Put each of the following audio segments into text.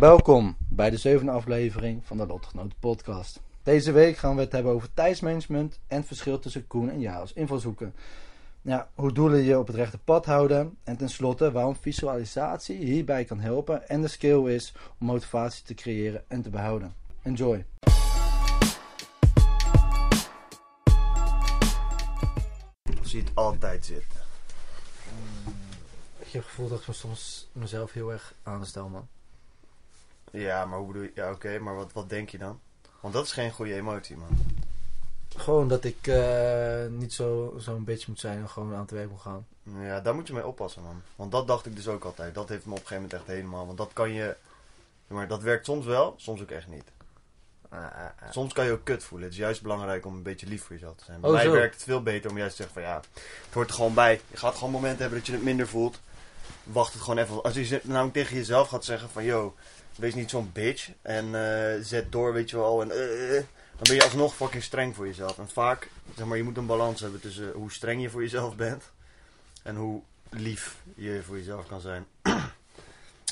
Welkom bij de zevende aflevering van de Lotgenoten podcast. Deze week gaan we het hebben over tijdsmanagement en het verschil tussen Koen en jou als invalshoeken. Ja, hoe doelen je op het rechte pad houden en tenslotte waarom visualisatie hierbij kan helpen en de skill is om motivatie te creëren en te behouden. Enjoy! Of zie het altijd zitten? Ik heb het gevoel dat ik me soms mezelf heel erg aanstel, man. Ja, maar hoe bedoel je? Ja, oké, maar wat, wat denk je dan? Want dat is geen goede emotie, man. Gewoon dat ik eh, niet zo- zo'n bitch moet zijn en gewoon aan het werk moet gaan. Ja, daar moet je mee oppassen, man. Want dat dacht ik dus ook altijd. Dat heeft me op een gegeven moment echt helemaal. Want dat kan je. Maar dat werkt soms wel, soms ook echt niet. Soms kan je ook kut voelen. Het is juist belangrijk om een beetje lief voor jezelf te zijn. Bij Oh, mij zo. werkt het veel beter om juist te zeggen van ja, het hoort er gewoon bij. Je gaat gewoon momenten hebben dat je het minder voelt. Wacht het gewoon even. Als je namelijk tegen jezelf gaat zeggen van yo, wees niet zo'n bitch. En eh, zet door, weet je wel. En eh, eh, dan ben je alsnog fucking streng voor jezelf. En vaak, zeg maar, je moet een balans hebben tussen hoe streng je voor jezelf bent. En hoe lief je voor jezelf kan zijn.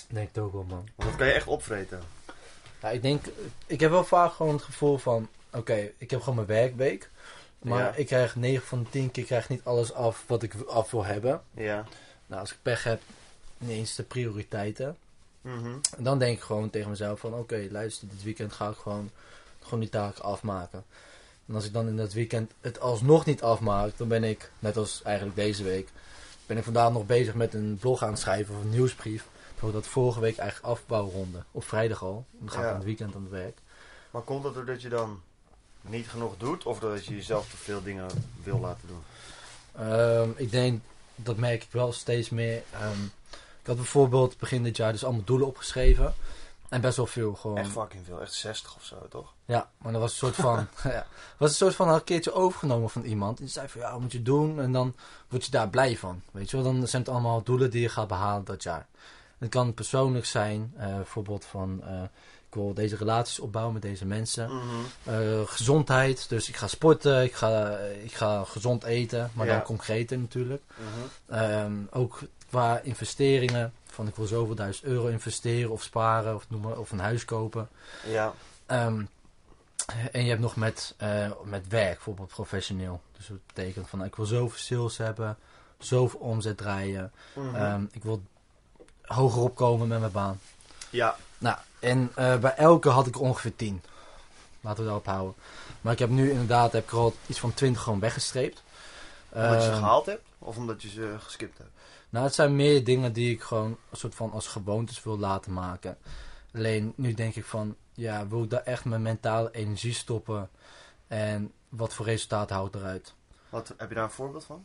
Denk het ook wel, man. Want dat kan je echt opvreten. Ja, ik denk, ik heb wel vaak gewoon het gevoel van, oké, ik heb gewoon mijn werkweek. Maar Ja. ik krijg 9 van de 10 keer krijg niet alles af wat ik af wil hebben. Ja. Nou, als ik pech heb, niet eens de prioriteiten. Mhm. En dan denk ik gewoon tegen mezelf van, oké, luister, dit weekend ga ik gewoon, gewoon die taken afmaken. En als ik dan in dat weekend het alsnog niet afmaak, dan ben ik, net als eigenlijk deze week, ben ik vandaag nog bezig met een blog aan het schrijven of een nieuwsbrief. Bijvoorbeeld dat vorige week eigenlijk afbouwronde. Op vrijdag al. Dan ga ik Ja. aan het weekend aan het werk. Maar komt dat doordat je dan niet genoeg doet? Of doordat je jezelf te veel dingen wil laten doen? Ehm, ik denk, dat merk ik wel steeds meer. Ehm, had bijvoorbeeld begin dit jaar dus allemaal doelen opgeschreven. En best wel veel gewoon. Echt fucking veel. Echt 60 of zo, toch? Ja, maar dat was een soort van. ja, was een soort van een keertje overgenomen van iemand. Die zei van ja, wat moet je doen? En dan word je daar blij van. Weet je wel, dan zijn het allemaal doelen die je gaat behalen dat jaar. Het kan persoonlijk zijn, eh, bijvoorbeeld van eh, ik wil deze relaties opbouwen met deze mensen. Mhm. Eh, gezondheid, dus ik ga sporten, ik ga, ik ga gezond eten, maar Ja. dan concreter natuurlijk. Mhm. Ehm, ook qua investeringen, van ik wil zoveel duizend euro investeren of sparen of, noem maar, of een huis kopen. Ja. Ehm, en je hebt nog met, eh, met werk, bijvoorbeeld professioneel. Dus dat betekent van ik wil zoveel sales hebben, zoveel omzet draaien. Mhm. Ehm, ik wil hoger opkomen met mijn baan. ja. Nou, en eh, bij elke had ik ongeveer 10. Laten we daarop houden. Maar ik heb nu inderdaad heb ik er al iets van 20 gewoon weggestreept. Omdat je ze Ehm, gehaald hebt? Of omdat je ze geskipt hebt? Nou, het zijn meer dingen die ik gewoon een soort van als gewoontes wil laten maken. Alleen nu denk ik van, ja, wil ik daar echt mijn mentale energie stoppen? En wat voor resultaat houdt eruit? Wat, heb je daar een voorbeeld van?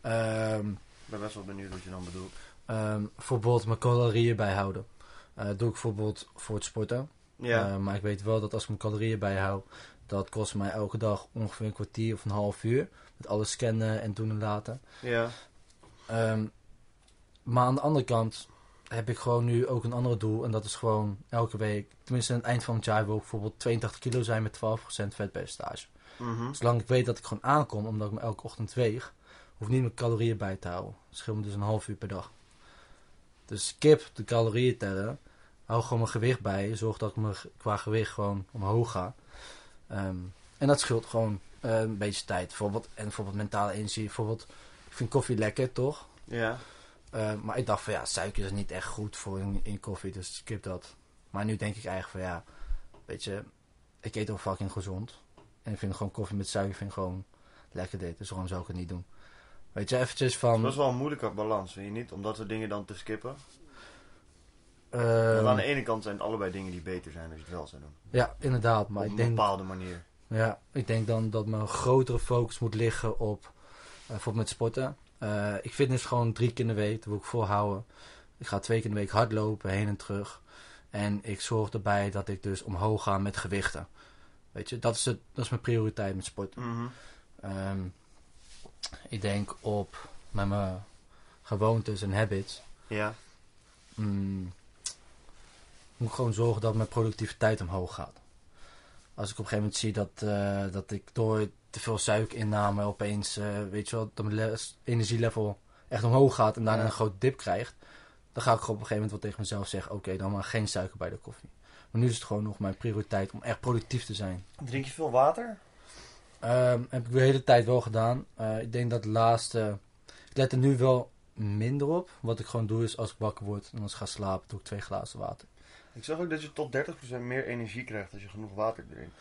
Ehm, Ik ben best wel benieuwd wat je dan bedoelt. ehm, bijvoorbeeld mijn calorieën bijhouden. Eh doe ik bijvoorbeeld voor het sporten. Ja. Eh, maar ik weet wel dat als ik mijn calorieën bijhoud, dat kost mij elke dag ongeveer een kwartier of een half uur. Met alles scannen en doen en laten. ja. Ehm, maar aan de andere kant heb ik gewoon nu ook een ander doel. En dat is gewoon elke week, tenminste aan het eind van het jaar, wil ik bijvoorbeeld 82 kilo zijn met 12% vetpercentage. Mhm. Zolang ik weet dat ik gewoon aankom, omdat ik me elke ochtend weeg, hoef niet mijn calorieën bij te houden. Dat scheelt me dus een half uur per dag. Dus skip de calorieën tellen. Hou gewoon mijn gewicht bij. Zorg dat ik me qua gewicht gewoon omhoog ga. Ehm, en dat scheelt gewoon eh, een beetje tijd. Bijvoorbeeld, en bijvoorbeeld mentale energie. Bijvoorbeeld, ik vind koffie lekker, toch? Ja. Eh, maar ik dacht van ja, suiker is niet echt goed voor in, in koffie, dus skip dat. Maar nu denk ik eigenlijk van ja, weet je, ik eet ook fucking gezond. En ik vind gewoon koffie met suiker vind ik gewoon lekker dit, dus waarom zou ik het niet doen? Weet je, eventjes van... Dat is wel een moeilijke balans, vind je niet? Om dat soort dingen dan te skippen. ehm, Want aan de ene kant zijn het allebei dingen die beter zijn als je het wel zou doen. ja, inderdaad, maar Op ik een denk, bepaalde manier. ja, ik denk dan dat mijn grotere focus moet liggen op, eh, bijvoorbeeld met sporten. Eh, ik fitness gewoon drie keer in de week, dat wil ik volhouden. Ik ga twee keer in de week hardlopen, heen en terug. En ik zorg erbij dat ik dus omhoog ga met gewichten. Weet je, dat is, het, dat is mijn prioriteit met sporten. Mhm. Ehm, ik denk op met mijn gewoontes en habits. Ja. mm, moet ik gewoon zorgen dat mijn productiviteit omhoog gaat. Als ik op een gegeven moment zie dat, eh, dat ik door te veel suikerinname opeens, eh, weet je wel, dat mijn le- energielevel echt omhoog gaat en daarna een grote dip krijgt, dan ga ik gewoon op een gegeven moment wel tegen mezelf zeggen, oké, dan maar geen suiker bij de koffie. Maar nu is het gewoon nog mijn prioriteit om echt productief te zijn. Drink je veel water? Ehm, heb ik de hele tijd wel gedaan. Eh, ik denk dat de laatste. Ik let er nu wel minder op. Wat ik gewoon doe is als ik wakker word en als ik ga slapen, doe ik twee glazen water. Ik zag ook dat je tot 30% meer energie krijgt als je genoeg water drinkt.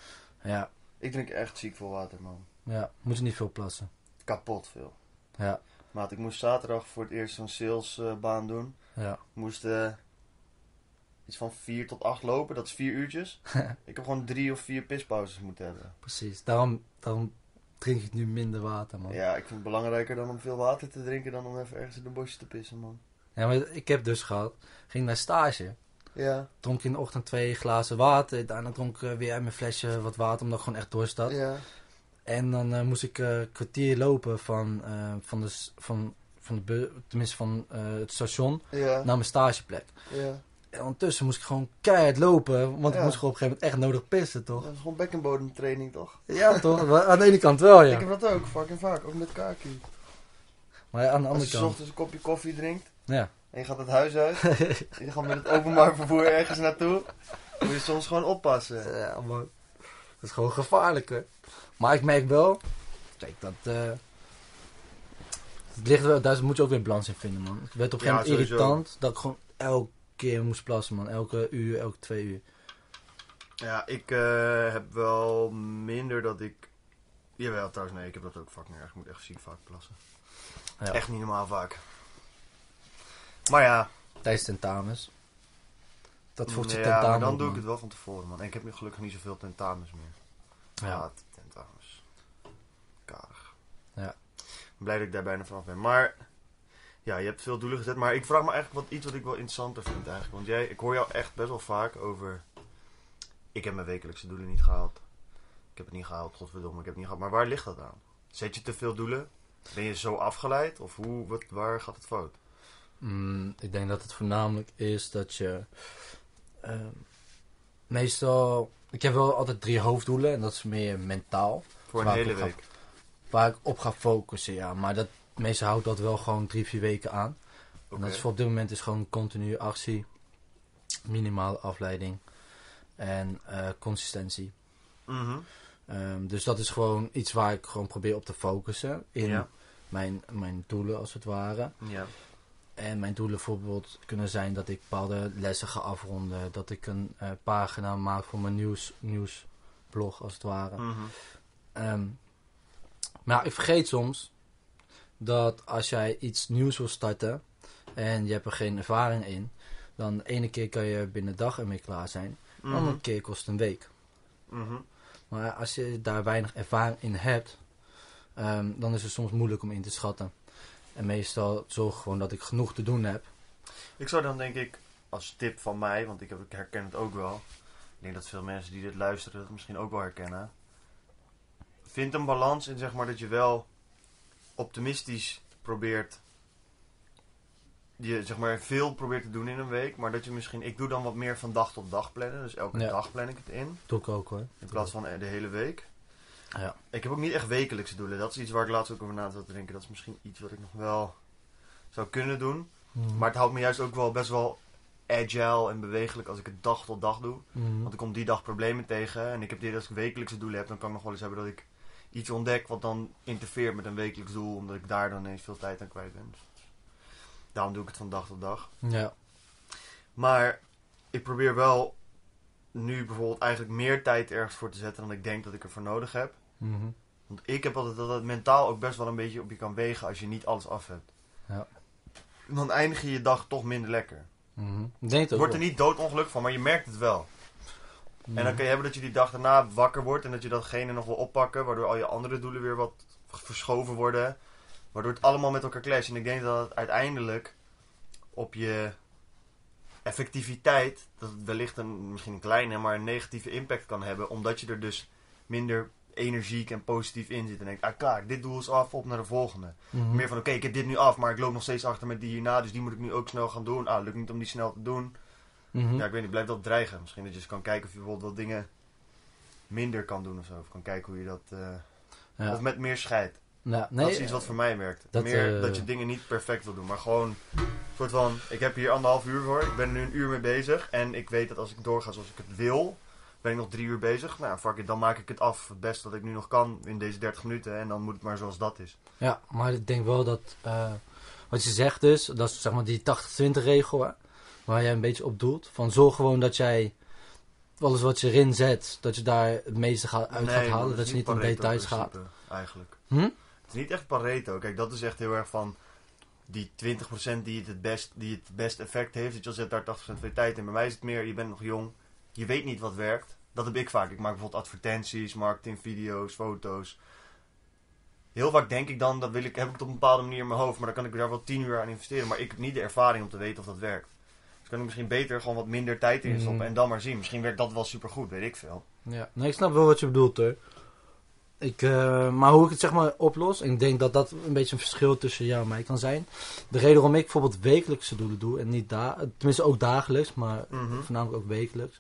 Ja, Ik drink echt ziek veel water, man. ja, moet je niet veel plassen. Kapot veel. Ja, Maat, ik moest zaterdag voor het eerst zo'n salesbaan doen. ja. Moest eh, iets van 4 tot 8 lopen, dat is 4 uurtjes. ik heb gewoon drie of vier pispauzes moeten hebben. precies. Daarom, daarom drink ik nu minder water, man. Ja. Ja, ik vind het belangrijker dan om veel water te drinken dan om even ergens in de bosje te pissen, man. maar ik heb dus gehad. Ging naar stage. Ja, Dronk in de ochtend twee glazen water. Daarna dronk ik eh, weer uit mijn flesje wat water, omdat ik gewoon echt dorst had. ja. En dan eh, moest ik eh, een kwartier lopen van, eh, van, de, van, van de tenminste van eh, het station Ja, naar mijn stageplek. ja. En ondertussen moest ik gewoon keihard lopen, want Ja. ik moest gewoon op een gegeven moment echt nodig pissen, toch? Dat is gewoon bekkenbodemtraining, toch? Ja, toch? Aan de ene kant wel, Ik ja. heb dat ook, fucking vaak, ook met kaki. Maar aan de Als andere je 's kant. ochtends een kopje koffie drinkt Ja. En je gaat het huis uit, en je gaat met het openbaar vervoer ergens naartoe, moet je soms gewoon oppassen. ja, man. Dat is gewoon gevaarlijk, hè. Maar ik merk wel, kijk, dat. eh het ligt wel, daar moet je ook weer balans in vinden, man. Het werd op een gegeven moment irritant dat ik gewoon elke keer moest plassen, man. Elke uur, elke twee uur. Ja, ik eh, heb wel minder dat ik... Jawel, trouwens, nee, ik heb dat ook fucking erg. Ik moet echt ziek vaak plassen. Ja. Echt niet normaal vaak. Maar ja, Tijdens tentamens. Dat voelt je ja tentamen maar dan doe ik het wel van tevoren, man. En ik heb nu gelukkig niet zoveel tentamens meer. Ja. Haat tentamens. Karig. Ja. Blij dat ik daar bijna vanaf ben. Maar, ja, je hebt veel doelen gezet. Maar ik vraag me eigenlijk wat, iets wat ik wel interessanter vind eigenlijk. Want jij, ik hoor jou echt best wel vaak over... Ik heb mijn wekelijkse doelen niet gehaald. Ik heb het niet gehaald, godverdomme, ik heb het niet gehaald. Maar waar ligt dat aan? Zet je te veel doelen? Ben je zo afgeleid? Of hoe, wat, waar gaat het fout? Mm, ik denk dat het voornamelijk is dat je. ehm, meestal. Ik heb wel altijd drie hoofddoelen en dat is meer mentaal. Voor een hele ga- week. Waar ik op ga focussen, ja. Maar dat, meestal houdt dat wel gewoon drie, vier weken aan. En dat is voor op dit moment is gewoon continue actie, minimale afleiding en eh, consistentie. Ehm, dus dat is gewoon iets waar ik gewoon probeer op te focussen in Ja. mijn, mijn doelen als het ware. Ja. En mijn doelen bijvoorbeeld kunnen zijn dat ik bepaalde lessen ga afronden. Dat ik een eh, pagina maak voor mijn nieuws, nieuwsblog als het ware. Mhm. Ehm, maar ik vergeet soms dat als jij iets nieuws wil starten en je hebt er geen ervaring in, dan de ene keer kan je binnen een dag ermee klaar zijn. De Mhm. andere keer kost een week. Mhm. Maar als je daar weinig ervaring in hebt, ehm, dan is het soms moeilijk om in te schatten. En meestal zorg ik gewoon dat ik genoeg te doen heb. Ik zou dan denk ik, als tip van mij, want ik, herken het ook wel. Ik denk dat veel mensen die dit luisteren dat misschien ook wel herkennen. Vind een balans in zeg maar dat je wel optimistisch probeert. Je zeg maar veel probeert te doen in een week. Maar dat je misschien, ik doe dan wat meer van dag tot dag plannen. Dus elke Ja. dag plan ik het in. Doe ik ook hoor. In plaats van de hele week. Ja. Ik heb ook niet echt wekelijkse doelen. Dat is iets waar ik laatst ook over na zat te denken. Dat is misschien iets wat ik nog wel zou kunnen doen. Mhm. Maar het houdt me juist ook wel best wel agile en bewegelijk als ik het dag tot dag doe. Mhm. Want ik kom die dag problemen tegen. En ik heb dit als ik wekelijkse doelen heb, dan kan ik nog wel eens hebben dat ik iets ontdek wat dan interfereert met een wekelijks doel. Omdat ik daar dan ineens veel tijd aan kwijt ben. Daarom doe ik het van dag tot dag. Ja. Maar ik probeer wel nu bijvoorbeeld eigenlijk meer tijd ergens voor te zetten dan ik denk dat ik ervoor nodig heb. Mhm. Want ik heb altijd dat het mentaal ook best wel een beetje op je kan wegen als je niet alles af hebt. Ja. Dan eindig je je dag toch minder lekker. Mhm. Ik denk wordt er wel. niet doodongeluk van, maar je merkt het wel. Mhm. En dan kan je hebben dat je die dag daarna wakker wordt en dat je datgene nog wil oppakken, waardoor al je andere doelen weer wat verschoven worden. Waardoor het allemaal met elkaar clasht. En ik denk dat het uiteindelijk op je effectiviteit, dat het wellicht een, misschien een kleine, maar een negatieve impact kan hebben. Omdat je er dus minder energiek en positief in zit. En denkt, ah klaar, dit doel is af, op naar de volgende. Mhm. Meer van, oké, ik heb dit nu af, maar ik loop nog steeds achter met die hierna. Dus die moet ik nu ook snel gaan doen. Ah, lukt niet om die snel te doen. Mhm. Ja, ik weet niet, blijft dat dreigen. Misschien dat je eens kan kijken of je bijvoorbeeld wat dingen minder kan doen of zo. Of kan kijken hoe je dat... eh, ja. Of met meer scheid. Ja, nee, dat is iets wat voor mij werkt. dat, meer eh, dat je dingen niet perfect wil doen. Maar gewoon soort van... Ik heb hier anderhalf uur voor. Ik ben er nu een uur mee bezig. En ik weet dat als ik doorga zoals ik het wil... Ben ik nog drie uur bezig. Nou, fuck it, dan maak ik het af. Het beste dat ik nu nog kan in deze 30 minuten. En dan moet het maar zoals dat is. Ja, maar ik denk wel dat... eh, wat je zegt dus, dat is zeg maar die 80-20 regel, hè, waar jij een beetje op doelt. Van zorg gewoon dat jij alles wat je erin zet, dat je daar het meeste gaat, uit Nee, gaat halen. Dat je niet in details gaat. Eigenlijk. Hm? Het is niet echt Pareto. Kijk, dat is echt heel erg van die 20% die het het best, die het best effect heeft. Dat je al zet daar 80% van je tijd in. Bij mij is het meer, je bent nog jong. Je weet niet wat werkt. Dat heb ik vaak. Ik maak bijvoorbeeld advertenties, marketingvideo's, foto's. Heel vaak denk ik dan, dat wil ik, heb ik het op een bepaalde manier in mijn hoofd. Maar dan kan ik daar wel 10 uur aan investeren. Maar ik heb niet de ervaring om te weten of dat werkt. Dus kan ik misschien beter gewoon wat minder tijd in stoppen. Mm. En dan maar zien. Misschien werkt dat wel supergoed, weet ik veel. Ja, nee, ik snap wel wat je bedoelt hoor. Ik, eh, maar hoe ik het zeg maar oplos, en ik denk dat dat een beetje een verschil tussen jou en mij kan zijn. De reden waarom ik bijvoorbeeld wekelijkse doelen doe en niet da tenminste ook dagelijks, maar Mhm. voornamelijk ook wekelijks,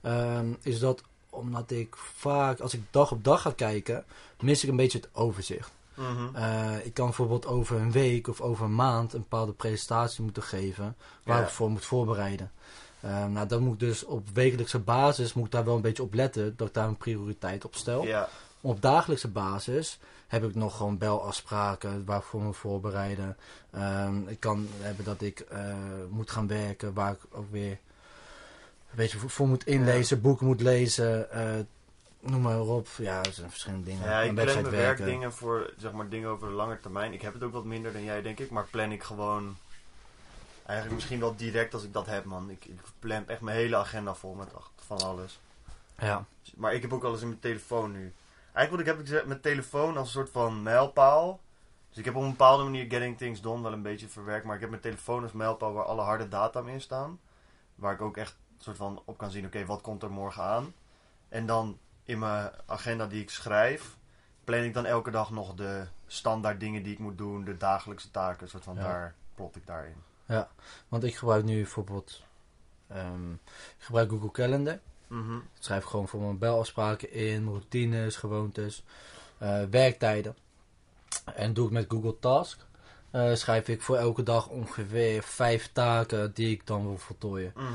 ehm, is dat omdat ik vaak, als ik dag op dag ga kijken, mis ik een beetje het overzicht. Mhm. Eh, ik kan bijvoorbeeld over een week of over een maand een bepaalde presentatie moeten geven waar ik voor moet voorbereiden. Eh, nou, dan moet ik dus op wekelijkse basis moet ik daar wel een beetje op letten dat ik daar een prioriteit op stel. Ja. Op dagelijkse basis heb ik nog gewoon belafspraken waar ik voor moet voorbereiden. Ehm, ik kan hebben dat ik eh, moet gaan werken, waar ik ook weer weet je, voor, moet inlezen, boeken moet lezen, eh, noem maar op. Ja, er zijn verschillende dingen. Ja, ik plan mijn werkdingen voor zeg maar dingen over de lange termijn. Ik heb het ook wat minder dan jij, denk ik. Maar plan ik gewoon. Eigenlijk misschien wel direct als ik dat heb, man. Ik, ik plan echt mijn hele agenda vol met van alles. Ja. Maar ik heb ook alles in mijn telefoon nu. Eigenlijk wat ik heb, mijn telefoon als een soort van mijlpaal. Dus ik heb op een bepaalde manier Getting Things Done wel een beetje verwerkt. Maar ik heb mijn telefoon als mijlpaal waar alle harde data in staan. Waar ik ook echt een soort van op kan zien, oké, wat komt er morgen aan? En dan in mijn agenda die ik schrijf, plan ik dan elke dag nog de standaard dingen die ik moet doen, de dagelijkse taken, een soort van Ja. daar plot ik daarin. Want ik gebruik nu bijvoorbeeld ehm, ik gebruik Google Calendar. Mhm. Ik schrijf gewoon voor mijn belafspraken in, routines, gewoontes, eh, werktijden. En doe ik met Google Task. eh, schrijf ik voor elke dag ongeveer vijf taken die ik dan wil voltooien. Mhm.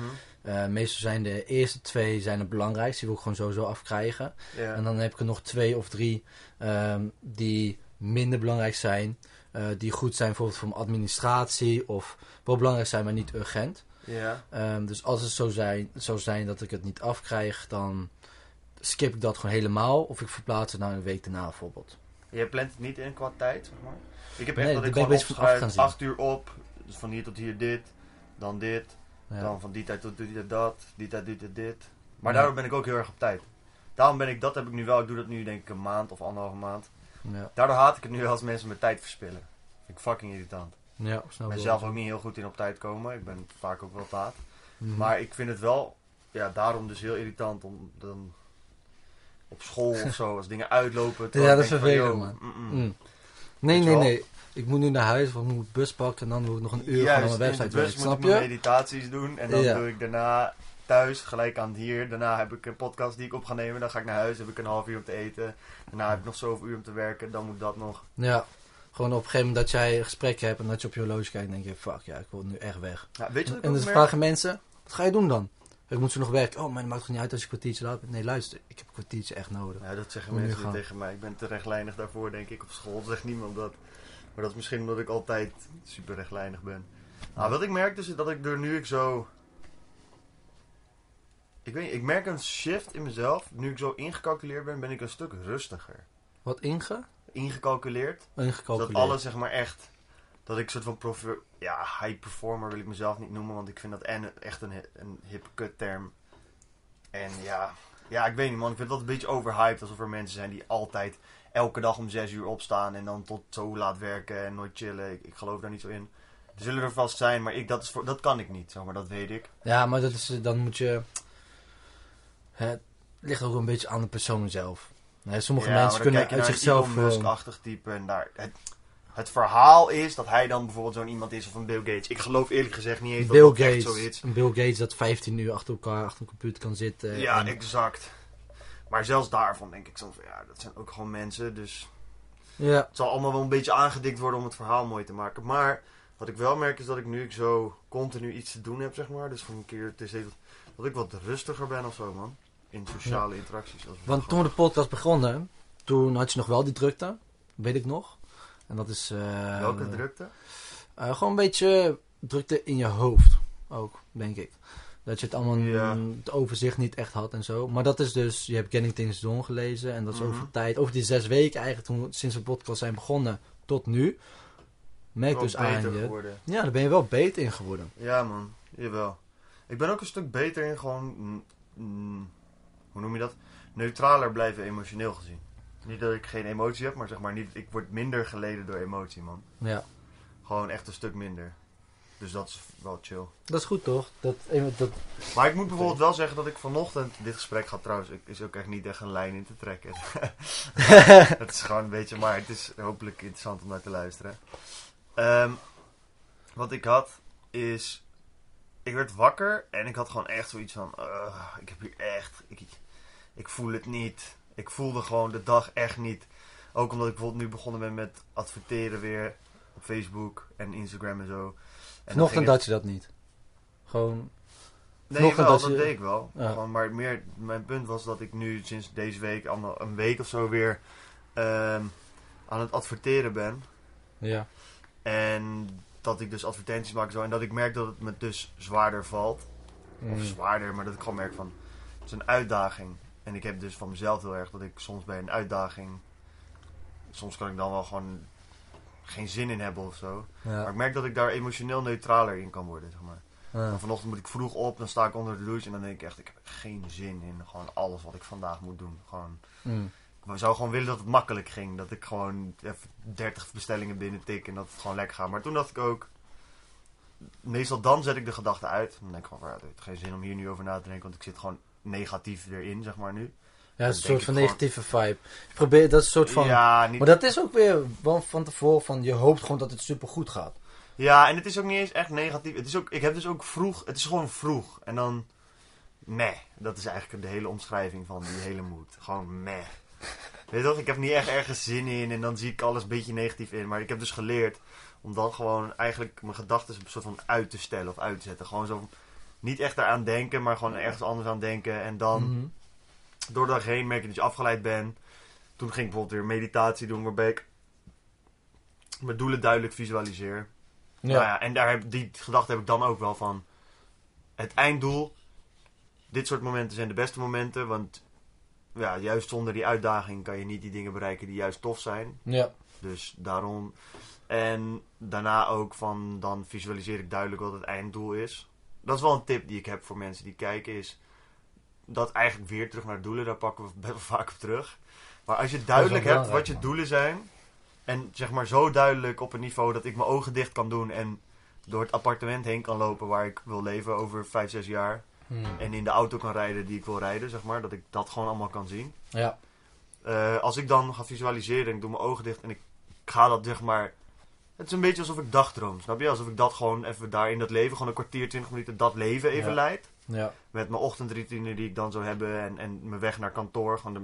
Eh, meestal zijn de eerste twee zijn het belangrijkste. Die wil ik gewoon sowieso afkrijgen. En dan heb ik er nog twee of drie ehm, die minder belangrijk zijn. die goed zijn bijvoorbeeld voor mijn administratie. Of wel belangrijk zijn, maar niet urgent. Ja. Ehm, dus als het zo zijn, zou zijn dat ik het niet afkrijg, dan skip ik dat gewoon helemaal. Of ik verplaats het naar een week daarna bijvoorbeeld. Je plant het niet in qua tijd, zeg maar? Ik heb Nee, echt dat ik gewoon opschrijf, zien. acht uur op, dus van hier tot hier dit, dan dit, Ja. dan van die tijd tot die tijd dat, die tijd dit, dit, dit. Maar Ja. daardoor ben ik ook heel erg op tijd. Daarom ben ik, dat heb ik nu wel, ik doe dat nu denk ik een maand of anderhalve maand. Ja, Daardoor haat ik het nu als mensen mijn tijd verspillen. Vind ik fucking irritant. Ja Ik ben zelf ook niet heel goed in op tijd komen, ik ben vaak ook wel laat. Mhm. Maar ik vind het wel, ja, daarom dus heel irritant om dan op school of zo, als dingen uitlopen. Ja, dat is vervelend, man. mm, mm. Mm. Nee, nee, nee. Ik moet nu naar huis, want ik moet bus pakken en dan moet ik nog een uur Juist, van mijn website werken. moet Snap ik mijn meditaties doen en dan Ja. doe ik daarna thuis gelijk aan hier. Daarna heb ik een podcast die ik op ga nemen. Dan ga ik naar huis, heb ik een half uur om te eten. Daarna heb ik nog zoveel uur om te werken. Dan moet dat nog. Ja. Gewoon op een gegeven moment dat jij een gesprek hebt en dat je op je horloge kijkt en denk je, fuck ja, ik wil nu echt weg. Ja, weet je En dan vragen mensen, wat ga je doen dan? Ik moet ze nog werken. Oh, maar dat maakt toch niet uit als je een kwartiertje laat bent? Nee, luister, ik heb een kwartiertje echt nodig. Ja, dat zeggen mensen gaan. tegen mij. Ik ben te rechtlijnig daarvoor, denk ik. Op school zegt niemand dat. Maar dat is misschien omdat ik altijd super rechtlijnig ben. Nou, wat ik merk dus is dat ik er nu ik zo... Ik weet niet, ik merk een shift in mezelf. Nu ik zo ingecalculeerd ben, ben ik een stuk rustiger. Wat inge? Ingecalculeerd. Ingecalculeerd. Dat alles zeg maar echt. Dat ik soort van profe- ja, high performer wil ik mezelf niet noemen, want ik vind dat en echt een, een hip kut term. En ja, ja, ik weet niet man, ik vind dat een beetje overhyped alsof er mensen zijn die altijd elke dag om zes uur opstaan en dan tot zo laat werken en nooit chillen. Ik, ik geloof daar niet zo in. Er zullen er vast zijn, maar ik, dat, is voor, dat kan ik niet, zeg maar, dat weet ik. Ja, maar dat is, dan moet je... Het ligt ook een beetje aan de persoon zelf. Nee, sommige Ja, mensen kunnen uit een zichzelf... Elon eh, Musk-achtig type en daar... Het, het verhaal is dat hij dan bijvoorbeeld zo'n iemand is of een Bill Gates. Ik geloof eerlijk gezegd niet eens dat Bill dat Gates, zo is. een Bill Gates dat 15 uur achter elkaar achter een computer kan zitten. Ja, en- exact. Maar zelfs daarvan denk ik soms van, ja, dat zijn ook gewoon mensen, dus... ja, Het zal allemaal wel een beetje aangedikt worden om het verhaal mooi te maken. Maar wat ik wel merk is dat ik nu ik zo continu iets te doen heb, zeg maar. Dus van een keer, het is dat ik wat rustiger ben of zo, man. In sociale interacties. Wel want toen de podcast begonnen, toen had je nog wel die drukte, weet ik nog. En dat is... eh. Welke drukte? eh, gewoon een beetje drukte in je hoofd ook, denk ik. Dat je het allemaal Ja. het overzicht niet echt had en zo. Maar dat is dus, je hebt Getting Things Done gelezen. En dat is Mhm. over tijd, over die zes weken eigenlijk, toen, sinds we podcast zijn begonnen tot nu. Merk Wel dus aan je. geworden. Ja, daar ben je wel beter in geworden. Ja, man. Jawel. Ik ben ook een stuk beter in gewoon... mm, hoe noem je dat? Neutraler blijven emotioneel gezien. Niet dat ik geen emotie heb, maar zeg maar niet... Ik word minder geleden door emotie, man. Ja. Gewoon echt een stuk minder. Dus dat is wel chill. Dat is goed toch? Dat, eh, dat, Maar ik moet bijvoorbeeld wel zeggen dat ik vanochtend... Dit gesprek gaat trouwens... ik- is ook echt niet echt een lijn in te trekken. het is gewoon een beetje... Maar het is hopelijk interessant om naar te luisteren. Ehm, wat ik had is... Ik werd wakker en ik had gewoon echt zoiets van... "Ugh, ik heb hier echt... Ik, ik voel het niet. Ik voelde gewoon de dag echt niet. Ook omdat ik bijvoorbeeld nu begonnen ben met adverteren weer... Op Facebook en Instagram en zo. En vanochtend had je dat niet. Gewoon, Nee, wel, dat dat je- deed ik wel. Ja. Gewoon, maar meer, mijn punt was dat ik nu sinds deze week, al een week of zo weer ehm, aan het adverteren ben. ja. En dat ik dus advertenties maak zo. En dat ik merk dat het me dus zwaarder valt. Of Mm. zwaarder, maar dat ik gewoon merk van, het is een uitdaging. En ik heb dus van mezelf heel erg dat ik soms bij een uitdaging, soms kan ik dan wel gewoon geen zin in hebben of zo. Maar ik merk dat ik daar emotioneel neutraler in kan worden, zeg maar. Ja. Vanochtend moet ik vroeg op, dan sta ik onder de douche en dan denk ik echt, ik heb geen zin in gewoon alles wat ik vandaag moet doen. Gewoon, Mm. Ik zou gewoon willen dat het makkelijk ging. Dat ik gewoon even 30 bestellingen binnen tik en dat het gewoon lekker gaat. Maar toen dacht ik ook, meestal dan zet ik de gedachte uit. Dan denk ik gewoon, ja, het heeft geen zin om hier nu over na te denken, want ik zit gewoon negatief erin, zeg maar nu. Ja, het is Dan een soort van ik gewoon- negatieve vibe. Je probeert, dat is een soort van... Ja, niet, Maar dat is ook weer van tevoren van, je hoopt gewoon dat het super goed gaat. ja, en het is ook niet eens echt negatief. Het is ook, ik heb dus ook vroeg, het is gewoon vroeg. En dan, meh. Dat is eigenlijk de hele omschrijving van die hele moed. Gewoon meh. Weet je toch, ik heb niet echt ergens zin in en dan zie ik alles een beetje negatief in. Maar ik heb dus geleerd om dan gewoon eigenlijk mijn gedachten een soort van uit te stellen of uit te zetten. Gewoon zo, niet echt eraan denken, maar gewoon ergens anders aan denken. En dan Mhm. door de dag heen merk je dat je afgeleid bent. Toen ging ik bijvoorbeeld weer meditatie doen waarbij ik mijn doelen duidelijk visualiseer. Ja. Nou ja, en daar heb, die gedachte heb ik dan ook wel van. Het einddoel. Dit soort momenten zijn de beste momenten. Want ja, juist zonder die uitdaging kan je niet die dingen bereiken die juist tof zijn. ja. Dus daarom. En daarna ook van. Dan visualiseer ik duidelijk wat het einddoel is. Dat is wel een tip die ik heb voor mensen die kijken. Is dat eigenlijk weer terug naar doelen. Daar pakken we best wel vaak op terug. Maar als je duidelijk hebt wat je doelen zijn. En zeg maar zo duidelijk op een niveau dat ik mijn ogen dicht kan doen. En door het appartement heen kan lopen waar ik wil leven over 5, 6 jaar. Mm. En in de auto kan rijden die ik wil rijden, zeg maar. Dat ik dat gewoon allemaal kan zien. Ja. Eh, als ik dan ga visualiseren en ik doe mijn ogen dicht en ik ga dat zeg maar. Het is een beetje alsof ik dagdroom, snap je? Alsof ik dat gewoon even daar in dat leven, gewoon een kwartier, 20 minuten, dat leven even Ja. leid. Ja. Met mijn ochtendroutine die ik dan zou hebben en, en mijn weg naar kantoor. Gewoon de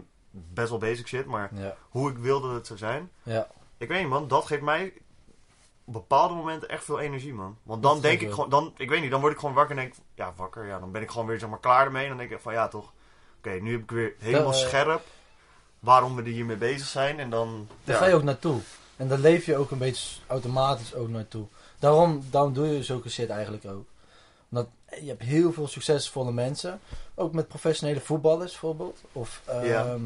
best wel basic shit, maar Ja. hoe ik wil dat het zou zijn. Ja. Ik weet niet man, dat geeft mij op bepaalde momenten echt veel energie man. Want dan Dat denk ik gewoon, dan, ik weet niet, dan word ik gewoon wakker en denk, ja wakker, ja dan ben ik gewoon weer zeg maar klaar ermee. En dan denk ik van ja toch, oké nu heb ik weer helemaal eh, scherp waarom we er hiermee bezig zijn. En dan, Daar ja. ga je ook naartoe. En daar leef je ook een beetje automatisch ook naartoe. Daarom, daarom doe je zulke shit eigenlijk ook. Omdat eh, je hebt heel veel succesvolle mensen. Ook met professionele voetballers bijvoorbeeld. Of ehm, Ja.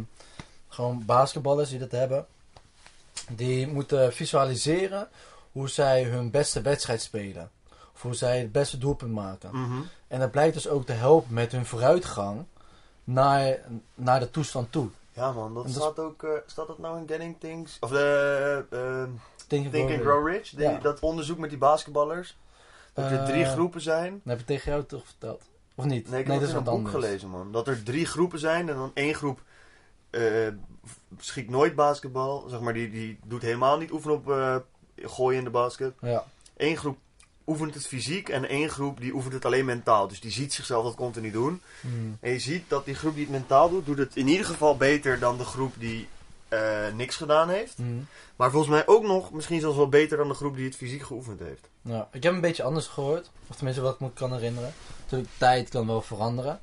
gewoon basketballers die dat hebben. Die moeten visualiseren hoe zij hun beste wedstrijd spelen. Of hoe zij het beste doelpunt maken. Mhm. En dat blijkt dus ook te helpen met hun vooruitgang naar, naar de toestand toe. Ja man, dat dat staat ook, eh, staat dat nou in Getting Things? Of de, eh, Think and Think Grow and Rich. Grow Rich? Die- Ja. Dat onderzoek met die basketballers. Dat er drie Eh, groepen zijn. Dat heb ik tegen jou toch verteld? Of niet? Nee, ik dat heb is het in een boek gelezen, man. Dat er drie groepen zijn en dan één groep schiet nooit basketbal. Zeg maar, die, die doet helemaal niet oefenen op gooien in de basket. Ja. Eén groep oefent het fysiek en één groep die oefent het alleen mentaal. Dus die ziet zichzelf dat continu doen. Hmm. En je ziet dat die groep die het mentaal doet, doet het in ieder geval beter dan de groep die eh, niks gedaan heeft. Hmm. Maar volgens mij ook nog misschien zelfs wel beter dan de groep die het fysiek geoefend heeft. Ja, ik heb een beetje anders gehoord. Of tenminste wat ik me kan herinneren. Natuurlijk, tijd kan wel veranderen.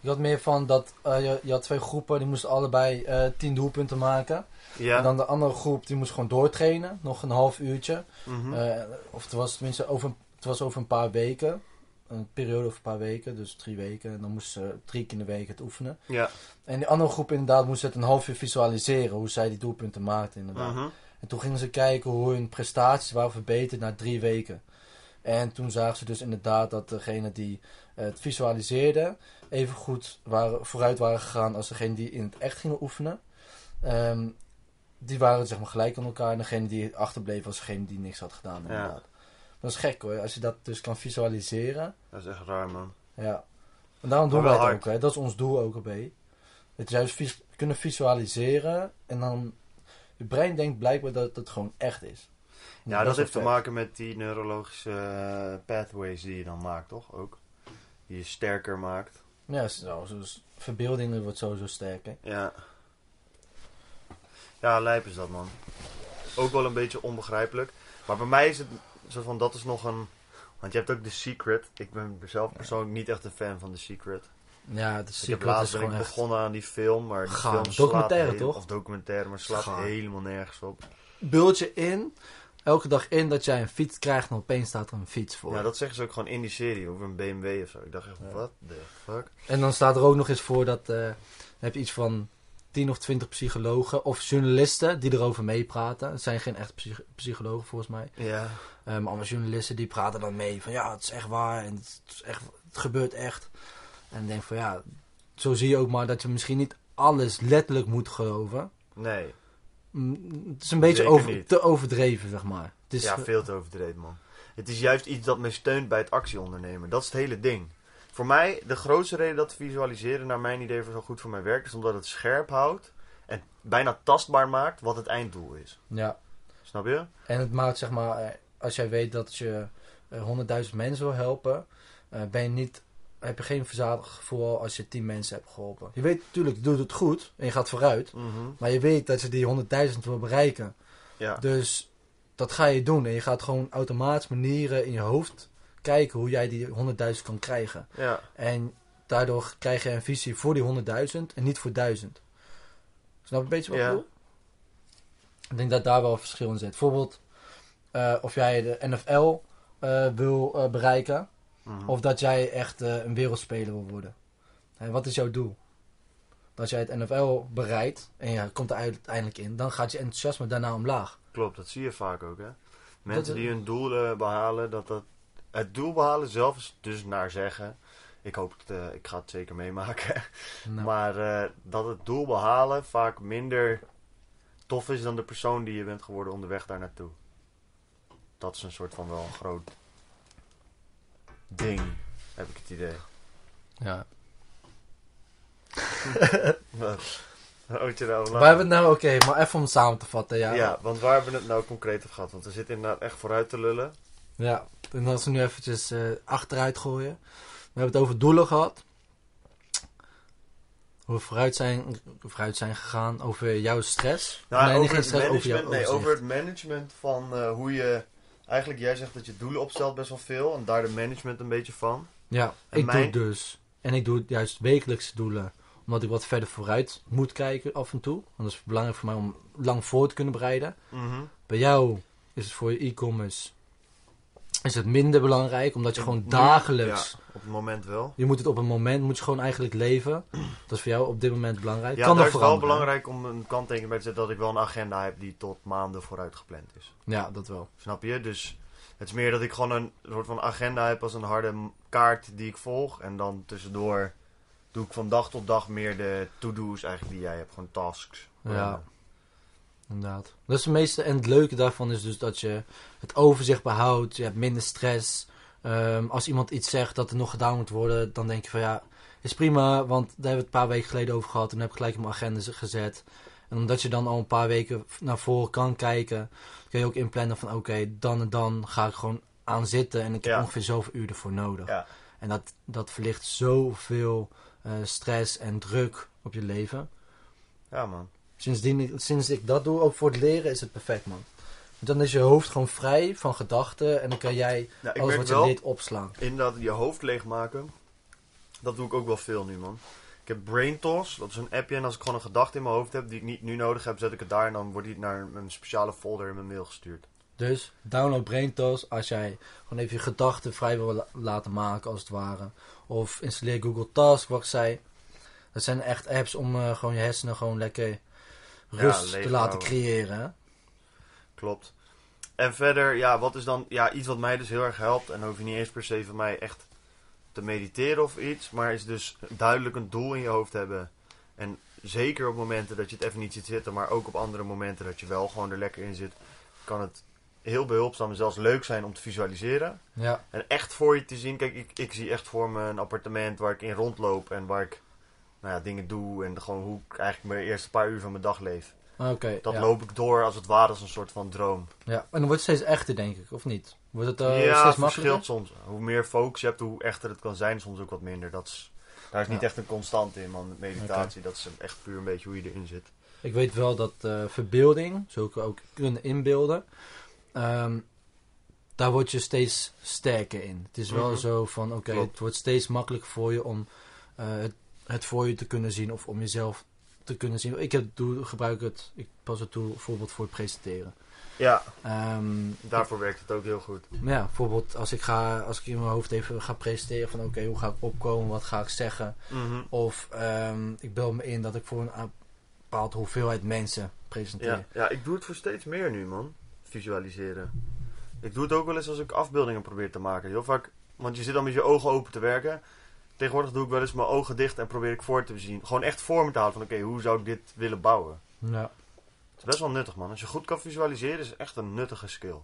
Ik had meer van dat eh, je, je had twee groepen, die moesten allebei eh 10 doelpunten maken. Ja. En dan de andere groep, die moest gewoon doortrainen. Nog een half uurtje. Mhm. Eh, of het was tenminste over, het was over een paar weken. Een periode over een paar weken, dus drie weken. En dan moesten ze drie keer in de week het oefenen. ja. En die andere groep inderdaad moest het een half uur visualiseren. Hoe zij die doelpunten maakten inderdaad. Mhm. En toen gingen ze kijken hoe hun prestaties waren verbeterd na drie weken. En toen zagen ze dus inderdaad dat degene die het visualiseerden even goed waren, vooruit waren gegaan als degene die in het echt gingen oefenen. Ehm, die waren zeg maar gelijk aan elkaar. En degene die achterbleef was degene die niks had gedaan inderdaad. Dat is gek hoor, als je dat dus kan visualiseren. Dat is echt raar, man. Ja. En daarom doen wij het ook. Hè. Dat is ons doel ook erbij. Het juist vis- kunnen visualiseren en dan... Je brein denkt blijkbaar dat het gewoon echt is. Ja, dat heeft te maken met die neurologische eh, pathways die je dan maakt, toch? Ook. Die je sterker maakt. Ja, zo, dus verbeelding wordt sowieso sterker. Ja. Ja, lijp is dat, man. Ook wel een beetje onbegrijpelijk. Maar bij mij is het zo van, dat is nog een... Want je hebt ook The Secret. Ik ben zelf persoonlijk niet echt een fan van The Secret. Ja, de ik heb secret laatst is ben gewoon ik echt... begonnen aan die film, maar die Gaaf. film slaat Documentaire, heel- toch? Of documentaire, maar slaat helemaal nergens op. Beeld je in, elke dag in, dat jij een fiets krijgt en opeens staat er een fiets voor. Ja, dat zeggen ze ook gewoon in die serie, over een BMW of zo. Ik dacht echt, Ja. wat the fuck? En dan staat er ook nog eens voor dat... eh, dan heb je iets van 10 of 20 psychologen of journalisten die erover meepraten. Het zijn geen echt psych- psychologen volgens mij. Ja. Eh, maar allemaal journalisten die praten dan mee van ja, het is echt waar en het, is echt, het gebeurt echt. En ik denk van ja, zo zie je ook maar dat je misschien niet alles letterlijk moet geloven. Nee. Mm, Het is een beetje over, te overdreven, zeg maar. Het is, ja, veel te overdreven, man. Het is juist iets dat me steunt bij het actieondernemen. Dat is het hele ding. Voor mij, de grootste reden dat visualiseren naar mijn idee voor zo goed voor mij werkt, is omdat het scherp houdt en bijna tastbaar maakt wat het einddoel is. ja. Snap je? En het maakt zeg maar, eh, als jij weet dat je eh, 100.000 mensen wil helpen, eh, ben je niet, heb je geen verzadigd gevoel als je 10 mensen hebt geholpen. Je weet natuurlijk, je doet het goed en je gaat vooruit. Mhm. Maar je weet dat je die 100.000 wil bereiken. Ja. Dus dat ga je doen. En je gaat gewoon automatisch manieren in je hoofd kijken hoe jij die 100.000 kan krijgen. ja. En daardoor krijg je een visie voor die 100.000 en niet voor 1000. Snap je een beetje wat Ja. ik bedoel? Ik denk dat daar wel een verschil in zit. Bijvoorbeeld, eh, of jij de NFL eh, wil eh, bereiken, Mhm. of dat jij echt eh, een wereldspeler wil worden. Hè, wat is jouw doel? Als jij het NFL bereikt en je komt er uiteindelijk in, dan gaat je enthousiasme daarna omlaag. Klopt, dat zie je vaak ook, hè. Mensen Dat- die hun doelen behalen, dat dat... Het doel behalen zelf is dus naar zeggen... Ik hoop het, eh, ik ga het zeker meemaken. Nou, Maar eh, dat het doel behalen vaak minder tof is dan de persoon die je bent geworden onderweg daar naartoe. Dat is een soort van wel een groot ding, heb ik het idee. ja. Wat? Nou Waar hebben het nou, oké, maar even om het samen te vatten. Ja. ja. want waar hebben we het nou concreet over gehad? Want we zitten inderdaad echt vooruit te lullen. Ja, en als we nu eventjes eh, achteruit gooien. We hebben het over doelen gehad. Hoe we vooruit zijn, vooruit zijn gegaan over jouw stress. Nou, nee, over, het stress, over jouw management, nee, overzicht. over het management van eh, hoe je... Eigenlijk, jij zegt dat je doelen opstelt best wel veel. En daar de management een beetje van. Ja, En ik mijn- doe het dus. En ik doe juist wekelijkse doelen. Omdat ik wat verder vooruit moet kijken af en toe. Want dat is belangrijk voor mij om lang voor te kunnen bereiden. Mhm. Bij jou is het voor je e-commerce is het minder belangrijk. Omdat je gewoon dagelijks... Ja, op het moment wel. Je moet het op een moment, moet je gewoon eigenlijk leven. Dat is voor jou op dit moment belangrijk. Ja, kan nog is wel belangrijk om een kanttekening bij te zetten dat ik wel een agenda heb die tot maanden vooruit gepland is. Ja, dat wel. Snap je? Dus het is meer dat ik gewoon een soort van agenda heb als een harde kaart die ik volg. En dan tussendoor doe ik van dag tot dag meer de to-do's eigenlijk die jij hebt. Gewoon tasks. Ja. Inderdaad. Dat is het meeste. En het leuke daarvan is dus dat je het overzicht behoudt. Je hebt minder stress. Ehm, als iemand iets zegt dat er nog gedaan moet worden, dan denk je van ja, is prima. Want daar hebben we het een paar weken geleden over gehad. En dan heb ik gelijk in mijn agenda gezet. En omdat je dan al een paar weken naar voren kan kijken, kun je ook inplannen van oké, dan en dan ga ik gewoon aan zitten. En ik heb Ja. ongeveer zoveel uur ervoor nodig. Ja. En dat, dat verlicht zoveel eh, stress en druk op je leven. Ja, man. Sindsdien, sinds ik dat doe, ook voor het leren, is het perfect, man. Dan is je hoofd gewoon vrij van gedachten en dan kan jij Ja, alles wat je leert opslaan. inderdaad, je hoofd leegmaken. Dat doe ik ook wel veel nu, man. Ik heb Brain Toss, dat is een appje. En als ik gewoon een gedachte in mijn hoofd heb die ik niet nu nodig heb, zet ik het daar. En dan wordt die naar een speciale folder in mijn mail gestuurd. Dus download BrainTos als jij gewoon even je gedachten vrij wil la- laten maken, als het ware. Of installeer Google Task, wat ik zei. Dat zijn echt apps om eh, gewoon je hersenen gewoon lekker rust te te laten creëren. Klopt. En verder, ja, wat is dan ja, iets wat mij dus heel erg helpt. En dan hoef je niet eens per se van mij echt te mediteren of iets. Maar is dus duidelijk een doel in je hoofd hebben. En zeker op momenten dat je het even niet ziet zitten. Maar ook op andere momenten dat je wel gewoon er lekker in zit. Kan het heel behulpzaam en zelfs leuk zijn om te visualiseren. Ja, En echt voor je te zien. Kijk, ik, ik zie echt voor me een appartement waar ik in rondloop. En waar ik nou ja, dingen doe. En gewoon hoe ik eigenlijk mijn eerste paar uur van mijn dag leef. oké. Dat ja. loop ik door als het ware als een soort van droom. Ja, en dan wordt het steeds echter, denk ik, of niet? Wordt het eh, ja, steeds het verschilt soms. Hoe meer focus je hebt, hoe echter het kan zijn. Soms ook wat minder. Dat is, daar is niet Ja. echt een constant in, man. Meditatie, dat is echt puur een beetje hoe je erin zit. Ik weet wel dat eh, verbeelding, zo ik ook kunnen inbeelden, ehm, daar word je steeds sterker in. Het is wel Mhm. zo van, oké, het wordt steeds makkelijker voor je om eh, het, het voor je te kunnen zien of om jezelf te kunnen zien. Ik heb, doe, gebruik het, ik pas het toe bijvoorbeeld voor het presenteren. Ja, Ehm, daarvoor werkt het ook heel goed. maar ja, bijvoorbeeld als ik, ga, als ik in mijn hoofd even ga presenteren van oké, hoe ga ik opkomen, wat ga ik zeggen. Mhm. Of ehm, ik beeld me in dat ik voor een bepaalde hoeveelheid mensen presenteer. Ja, ja, ik doe het voor steeds meer nu, man. Visualiseren. Ik doe het ook wel eens als ik afbeeldingen probeer te maken. Heel vaak, want je zit dan met je ogen open te werken. Tegenwoordig doe ik wel eens mijn ogen dicht en probeer ik voor te zien. Gewoon echt voor me te halen van oké, hoe zou ik dit willen bouwen? Ja. Het is best wel nuttig, man. Als je goed kan visualiseren, is het echt een nuttige skill.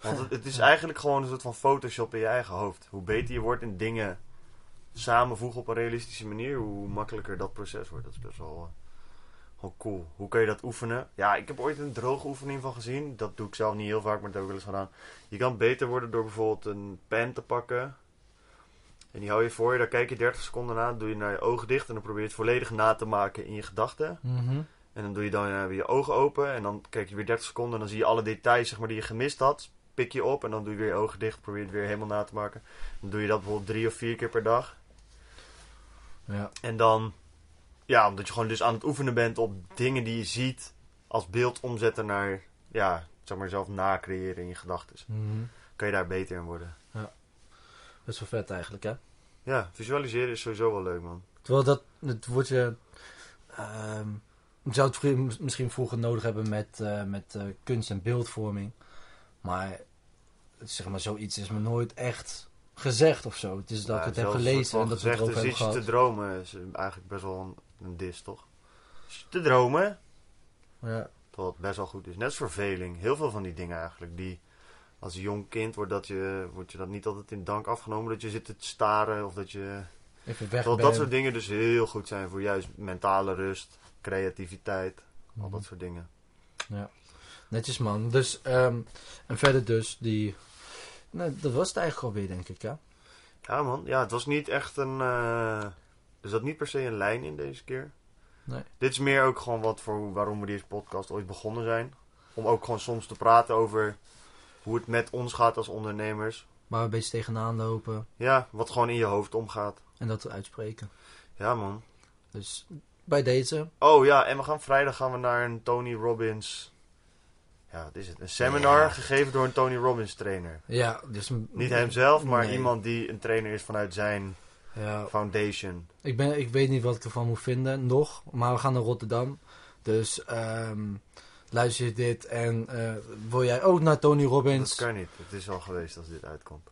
Want het, het is eigenlijk gewoon een soort van Photoshop in je eigen hoofd. Hoe beter je wordt in dingen samenvoegen op een realistische manier, hoe makkelijker dat proces wordt. Dat is best wel, wel cool. Hoe kun je dat oefenen? Ja, ik heb ooit een droge oefening van gezien. Dat doe ik zelf niet heel vaak, maar dat heb ik wel eens gedaan. Je kan beter worden door bijvoorbeeld een pen te pakken. En die hou je voor je, daar kijk je 30 seconden na, doe je naar je ogen dicht en dan probeer je het volledig na te maken in je gedachten. Mhm. En dan doe je dan eh, weer je ogen open. En dan kijk je weer 30 seconden. En dan zie je alle details zeg maar, die je gemist had. Pik je op. En dan doe je weer je ogen dicht. Probeer het weer helemaal na te maken. Dan doe je dat bijvoorbeeld drie of vier keer per dag. Ja. En dan, ja, omdat je gewoon dus aan het oefenen bent op dingen die je ziet. Als beeld omzetten naar, ja, zeg maar zelf nacreëren in je gedachten. Mhm. Kan je daar beter in worden. Best wel vet eigenlijk, hè? Ja, visualiseren is sowieso wel leuk, man. Terwijl dat, het wordt je... je zou het misschien vroeger nodig hebben met, eh, met eh, kunst en beeldvorming. Maar, zeg maar, zoiets is me nooit echt gezegd of zo. Het is dat Ja, ik het heb gelezen en dat we het erover gezegd, hebben te dromen is eigenlijk best wel een, een dis, toch? Te dromen, Ja. Het best wel goed is. Net als verveling. Heel veel van die dingen eigenlijk. Die als jong kind wordt, dat je, wordt je dat niet altijd in dank afgenomen. Dat je zit te staren of dat je... Even weg ben. dat soort dingen dus heel goed zijn voor juist mentale rust, creativiteit. Al dat soort dingen. Netjes, man. Dus, ehm, en verder dus, die... Nou, dat was het eigenlijk alweer, denk ik, ja. Ja man, ja het was niet echt een... eh, er zat niet per se een lijn in deze keer. Nee. Dit is meer ook gewoon wat voor waarom we deze podcast ooit begonnen zijn. Om ook gewoon soms te praten over hoe het met ons gaat als ondernemers. Waar we een beetje tegenaan lopen Ja, wat gewoon in je hoofd omgaat. en dat we uitspreken. Ja man. Dus, bij deze... Oh ja, en we gaan vrijdag gaan we naar een Tony Robbins. Ja, wat is het? Een seminar Ja. gegeven door een Tony Robbins trainer. Ja, dus... Niet hemzelf, maar Nee. iemand die een trainer is vanuit zijn Ja, foundation. Ik, ben, ik weet niet wat ik ervan moet vinden, nog. Maar we gaan naar Rotterdam. Dus ehm, luister je dit en eh, wil jij ook naar Tony Dat Robbins? kan niet. Het is al geweest als dit uitkomt.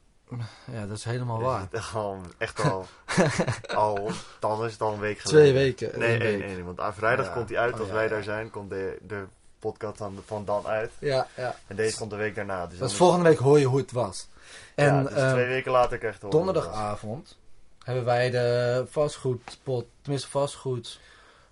Ja, dat is helemaal Dus waar. het is Gewoon echt al, al, dan is het al een week geleden. Twee weken. Nee, één één, week. één, want aan vrijdag Ja. komt hij uit Oh, als wij ja. daar zijn. Komt de, de podcast van, van Dan uit. Ja, ja. En deze komt de week daarna. Dus dan Dus volgende week hoor je hoe het was. En ja, dus ehm, twee weken later krijg je donderdagavond hebben wij de vastgoedpot, tenminste vastgoed...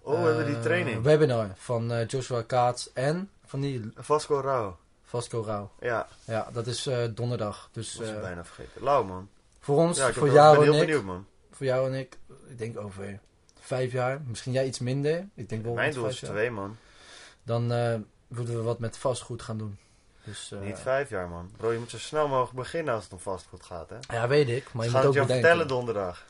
Oh, we hebben die eh, training. webinar van eh, Joshua Kaats en van die Vasco Rauw. Vasco Rauw. Ja, Ja, dat is eh, donderdag. Dus dat eh, bijna vergeten. Lauw, man. voor ons, Ja, voor jou ben en heel ik, benieuwd, man. voor jou en ik, ik denk over vijf jaar, misschien jij iets minder. Ik denk wel Mijn doel is jaar. twee, man. Dan moeten we wat met vastgoed gaan doen. Dus, Niet vijf jaar, man. Bro, je moet zo snel mogelijk beginnen als het om vastgoed gaat, hè. Ja, weet ik, maar je moet het ook jou bedenken. vertellen donderdag.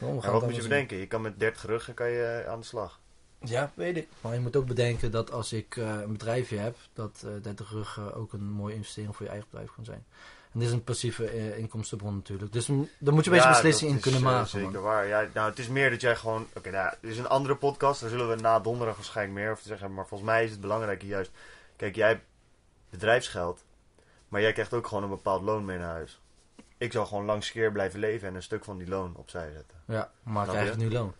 Oh, En het wat moet je doen. bedenken? Je kan met 30 ruggen kan je eh, aan de slag. Ja, weet ik. Maar je moet ook bedenken dat als ik eh, een bedrijfje heb, dat eh 30 rug eh, ook een mooie investering voor je eigen bedrijf kan zijn. En dit is een passieve inkomstenbron natuurlijk. Dus daar moet je een beetje Ja, beslissing in dat is, kunnen eh, maken. zeker man. waar. Ja, nou, het is meer dat jij gewoon... Oké, nou, dit is een andere podcast. Daar zullen we na donderdag waarschijnlijk meer over te zeggen. Maar volgens mij is het belangrijke juist... Kijk, jij hebt bedrijfsgeld. Maar jij krijgt ook gewoon een bepaald loon mee naar huis. Ik zou gewoon langs keer blijven leven en een stuk van die loon opzij zetten. Ja, maar Snap krijg je? nu loon.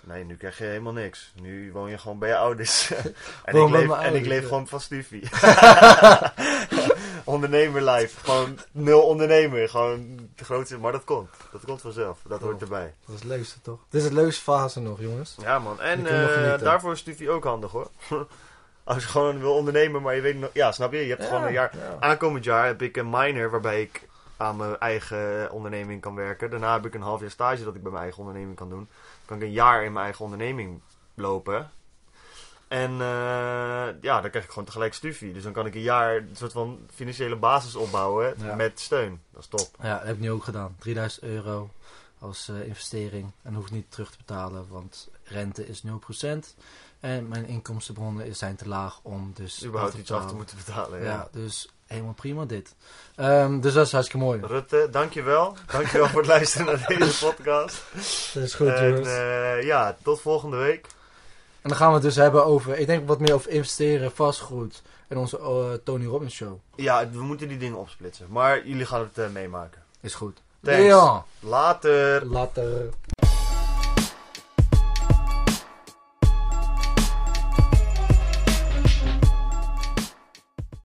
Nee, nu krijg je helemaal niks. Nu woon je gewoon bij je ouders. en, ik leef, en ik leef ja. gewoon van Stufie. Ondernemer life. Gewoon nul ondernemer. Gewoon de grootste. Maar dat komt. Dat komt vanzelf. Dat hoort Oh. erbij. Dat is het leukste toch? Dit is het leukste fase nog, jongens. Ja man. En eh, daarvoor is Stufie ook handig hoor. Als je gewoon wil ondernemen, maar je weet nog... Ja, snap je? Je hebt gewoon een jaar... Ja. Aankomend jaar heb ik een minor waarbij ik aan mijn eigen onderneming kan werken. Daarna heb ik een half jaar stage dat ik bij mijn eigen onderneming kan doen. Dan kan ik een jaar in mijn eigen onderneming lopen. En eh, ja, dan krijg ik gewoon tegelijk studie. Dus dan kan ik een jaar een soort van financiële basis opbouwen Ja. met steun. Dat is top. Ja, dat heb ik nu ook gedaan. 3000 euro als eh, investering. En hoef ik niet terug te betalen, want rente is 0%. En mijn inkomstenbronnen zijn te laag om dus... Überhaupt iets af te moeten betalen. Ja, Ja. dus helemaal prima dit. Ehm, dus dat is hartstikke mooi. Rutte, dankjewel. Dankjewel voor het luisteren naar deze podcast. Dat is goed, en jongens. eh, ja, tot volgende week. En dan gaan we het dus hebben over, ik denk wat meer over investeren, vastgoed en onze eh, Tony Robbins show. Ja, we moeten die dingen opsplitsen. Maar jullie gaan het eh, meemaken. Is goed. Thanks. Ja, Later. later.